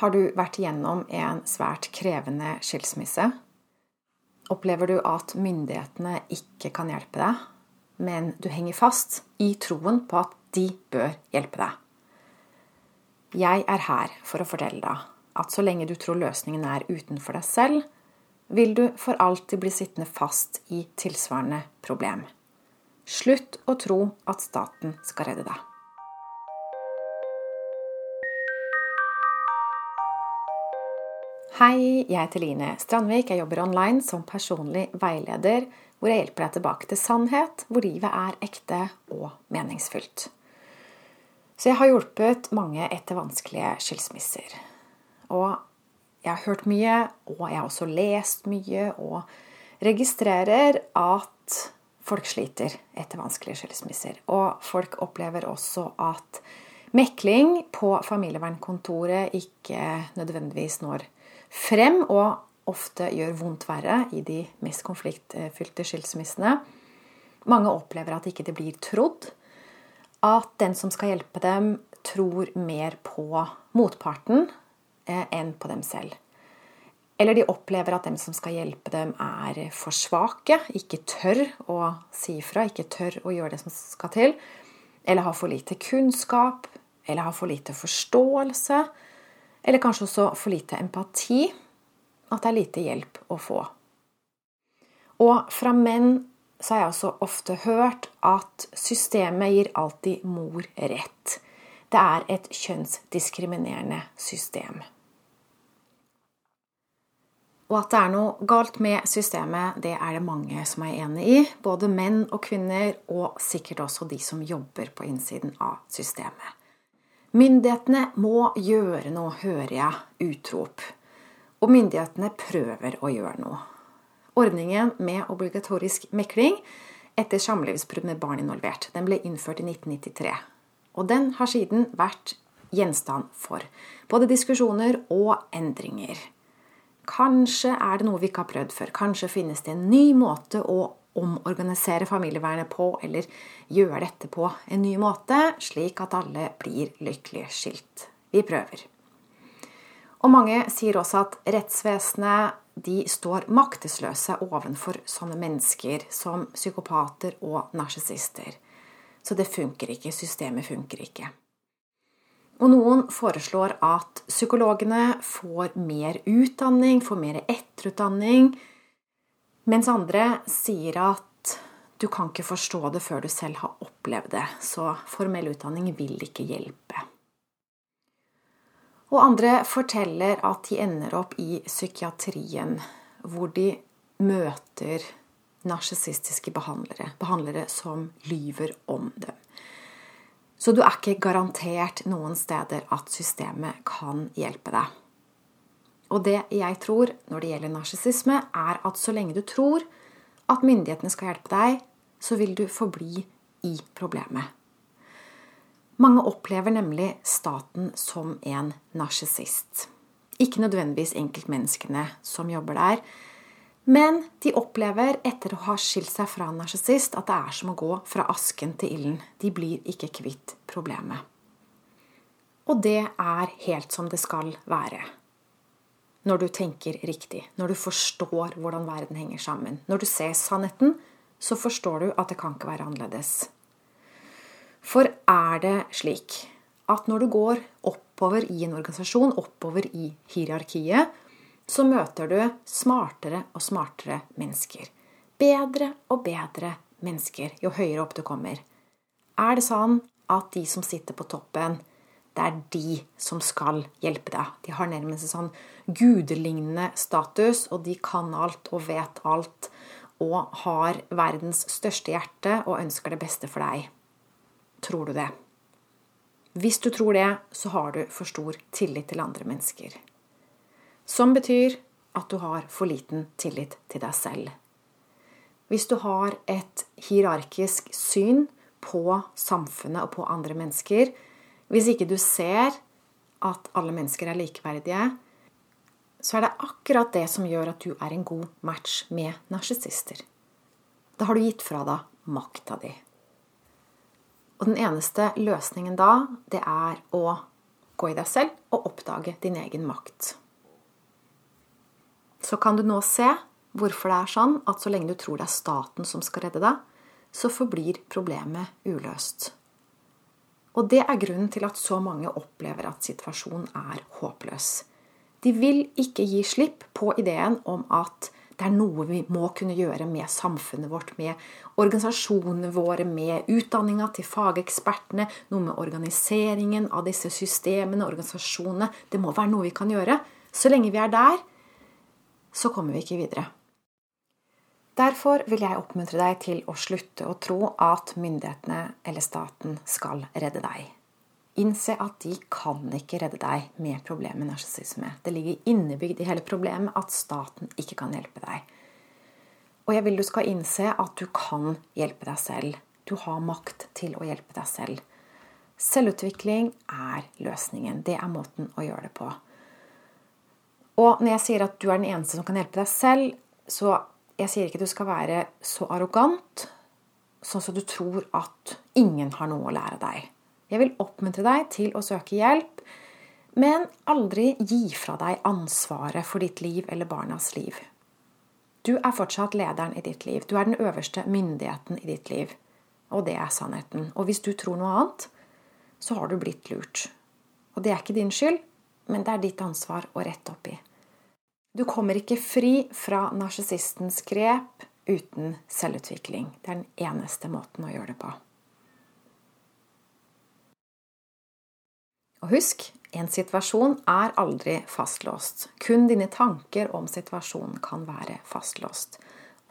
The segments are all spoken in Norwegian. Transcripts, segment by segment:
Har du vært gjennom en svært krevende skilsmisse? Opplever du at myndighetene ikke kan hjelpe deg, men du henger fast i troen på at de bør hjelpe deg? Jeg er her for å fortelle deg at så lenge du tror løsningen er utenfor deg selv, vil du for alltid bli sittende fast i tilsvarende problem. Slutt å tro at staten skal redde deg. Hei, jeg heter Line Strandvik. Jeg jobber online som personlig veileder, hvor jeg hjelper deg tilbake til sannhet, hvor livet er ekte og meningsfylt. Så jeg har hjulpet mange etter vanskelige skilsmisser. Og jeg har hørt mye, og jeg har også lest mye, og registrerer at folk sliter etter vanskelige skilsmisser. Og folk opplever også at mekling på familievernkontoret ikke nødvendigvis når frem, og ofte gjør vondt verre i de mest konfliktfylte skilsmissene. Mange opplever at ikke det blir trodd. At den som skal hjelpe dem, tror mer på motparten eh, enn på dem selv. Eller de opplever at dem som skal hjelpe dem, er for svake, ikke tør å si ifra, ikke tør å gjøre det som skal til. Eller har for lite kunnskap, eller har for lite forståelse. Eller kanskje også for lite empati. At det er lite hjelp å få. Og fra menn så har jeg også ofte hørt at systemet gir alltid mor rett. Det er et kjønnsdiskriminerende system. Og at det er noe galt med systemet, det er det mange som er enig i. Både menn og kvinner, og sikkert også de som jobber på innsiden av systemet. Myndighetene må gjøre noe, hører jeg utrop. Og myndighetene prøver å gjøre noe. Ordningen med obligatorisk mekling etter samlivsbrudd med barn involvert den ble innført i 1993. Og den har siden vært gjenstand for både diskusjoner og endringer. Kanskje er det noe vi ikke har prøvd før. Kanskje finnes det en ny måte å omorganisere familievernet på, eller gjøre dette på en ny måte, slik at alle blir lykkelig skilt. Vi prøver. Og mange sier også at rettsvesenet de står maktesløse ovenfor sånne mennesker som psykopater og narsissister. Så det funker ikke. Systemet funker ikke. Og noen foreslår at psykologene får mer utdanning, får mer etterutdanning, mens andre sier at du kan ikke forstå det før du selv har opplevd det, så formell utdanning vil ikke hjelpe. Og andre forteller at de ender opp i psykiatrien, hvor de møter narsissistiske behandlere, behandlere som lyver om dem. Så du er ikke garantert noen steder at systemet kan hjelpe deg. Og det jeg tror når det gjelder narsissisme, er at så lenge du tror at myndighetene skal hjelpe deg, så vil du forbli i problemet. Mange opplever nemlig staten som en narsissist. Ikke nødvendigvis enkeltmenneskene som jobber der, men de opplever etter å ha skilt seg fra en narsissist at det er som å gå fra asken til ilden. De blir ikke kvitt problemet. Og det er helt som det skal være når du tenker riktig, når du forstår hvordan verden henger sammen. Når du ser sannheten, så forstår du at det kan ikke være annerledes. For er det slik at når du går oppover i en organisasjon, oppover i hierarkiet, så møter du smartere og smartere mennesker. Bedre og bedre mennesker jo høyere opp du kommer. Er det sånn at de som sitter på toppen, det er de som skal hjelpe deg. De har nærmest en sånn gudelignende status, og de kan alt og vet alt og har verdens største hjerte og ønsker det beste for deg. Tror du det? Hvis du tror det, så har du for stor tillit til andre mennesker. Som betyr at du har for liten tillit til deg selv. Hvis du har et hierarkisk syn på samfunnet og på andre mennesker, hvis ikke du ser at alle mennesker er likeverdige, så er det akkurat det som gjør at du er en god match med narsissister. Da har du gitt fra deg makta di. Og den eneste løsningen da, det er å gå i deg selv og oppdage din egen makt. Så kan du nå se hvorfor det er sånn at så lenge du tror det er staten som skal redde deg, så forblir problemet uløst. Og det er grunnen til at så mange opplever at situasjonen er håpløs. De vil ikke gi slipp på ideen om at det er noe vi må kunne gjøre med samfunnet vårt, med organisasjonene våre, med utdanninga til fagekspertene, noe med organiseringen av disse systemene, organisasjonene. Det må være noe vi kan gjøre. Så lenge vi er der, så kommer vi ikke videre. Derfor vil jeg oppmuntre deg til å slutte å tro at myndighetene eller staten skal redde deg. Innse at de kan ikke redde deg med problemet med narsissisme. Det ligger innebygd i hele problemet at staten ikke kan hjelpe deg. Og jeg vil du skal innse at du kan hjelpe deg selv. Du har makt til å hjelpe deg selv. Selvutvikling er løsningen. Det er måten å gjøre det på. Og når jeg sier at du er den eneste som kan hjelpe deg selv, så jeg sier ikke du skal være så arrogant sånn som du tror at ingen har noe å lære deg. Jeg vil oppmuntre deg til å søke hjelp, men aldri gi fra deg ansvaret for ditt liv eller barnas liv. Du er fortsatt lederen i ditt liv. Du er den øverste myndigheten i ditt liv. Og det er sannheten. Og hvis du tror noe annet, så har du blitt lurt. Og det er ikke din skyld, men det er ditt ansvar å rette opp i. Du kommer ikke fri fra narsissistens grep uten selvutvikling. Det er den eneste måten å gjøre det på. Og husk, en situasjon er aldri fastlåst. Kun dine tanker om situasjonen kan være fastlåst.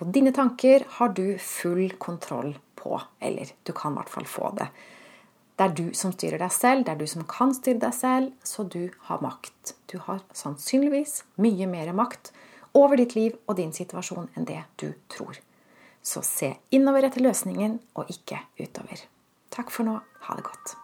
Og dine tanker har du full kontroll på. Eller du kan i hvert fall få det. Det er du som styrer deg selv, det er du som kan styre deg selv, så du har makt. Du har sannsynligvis mye mer makt over ditt liv og din situasjon enn det du tror. Så se innover etter løsningen, og ikke utover. Takk for nå. Ha det godt.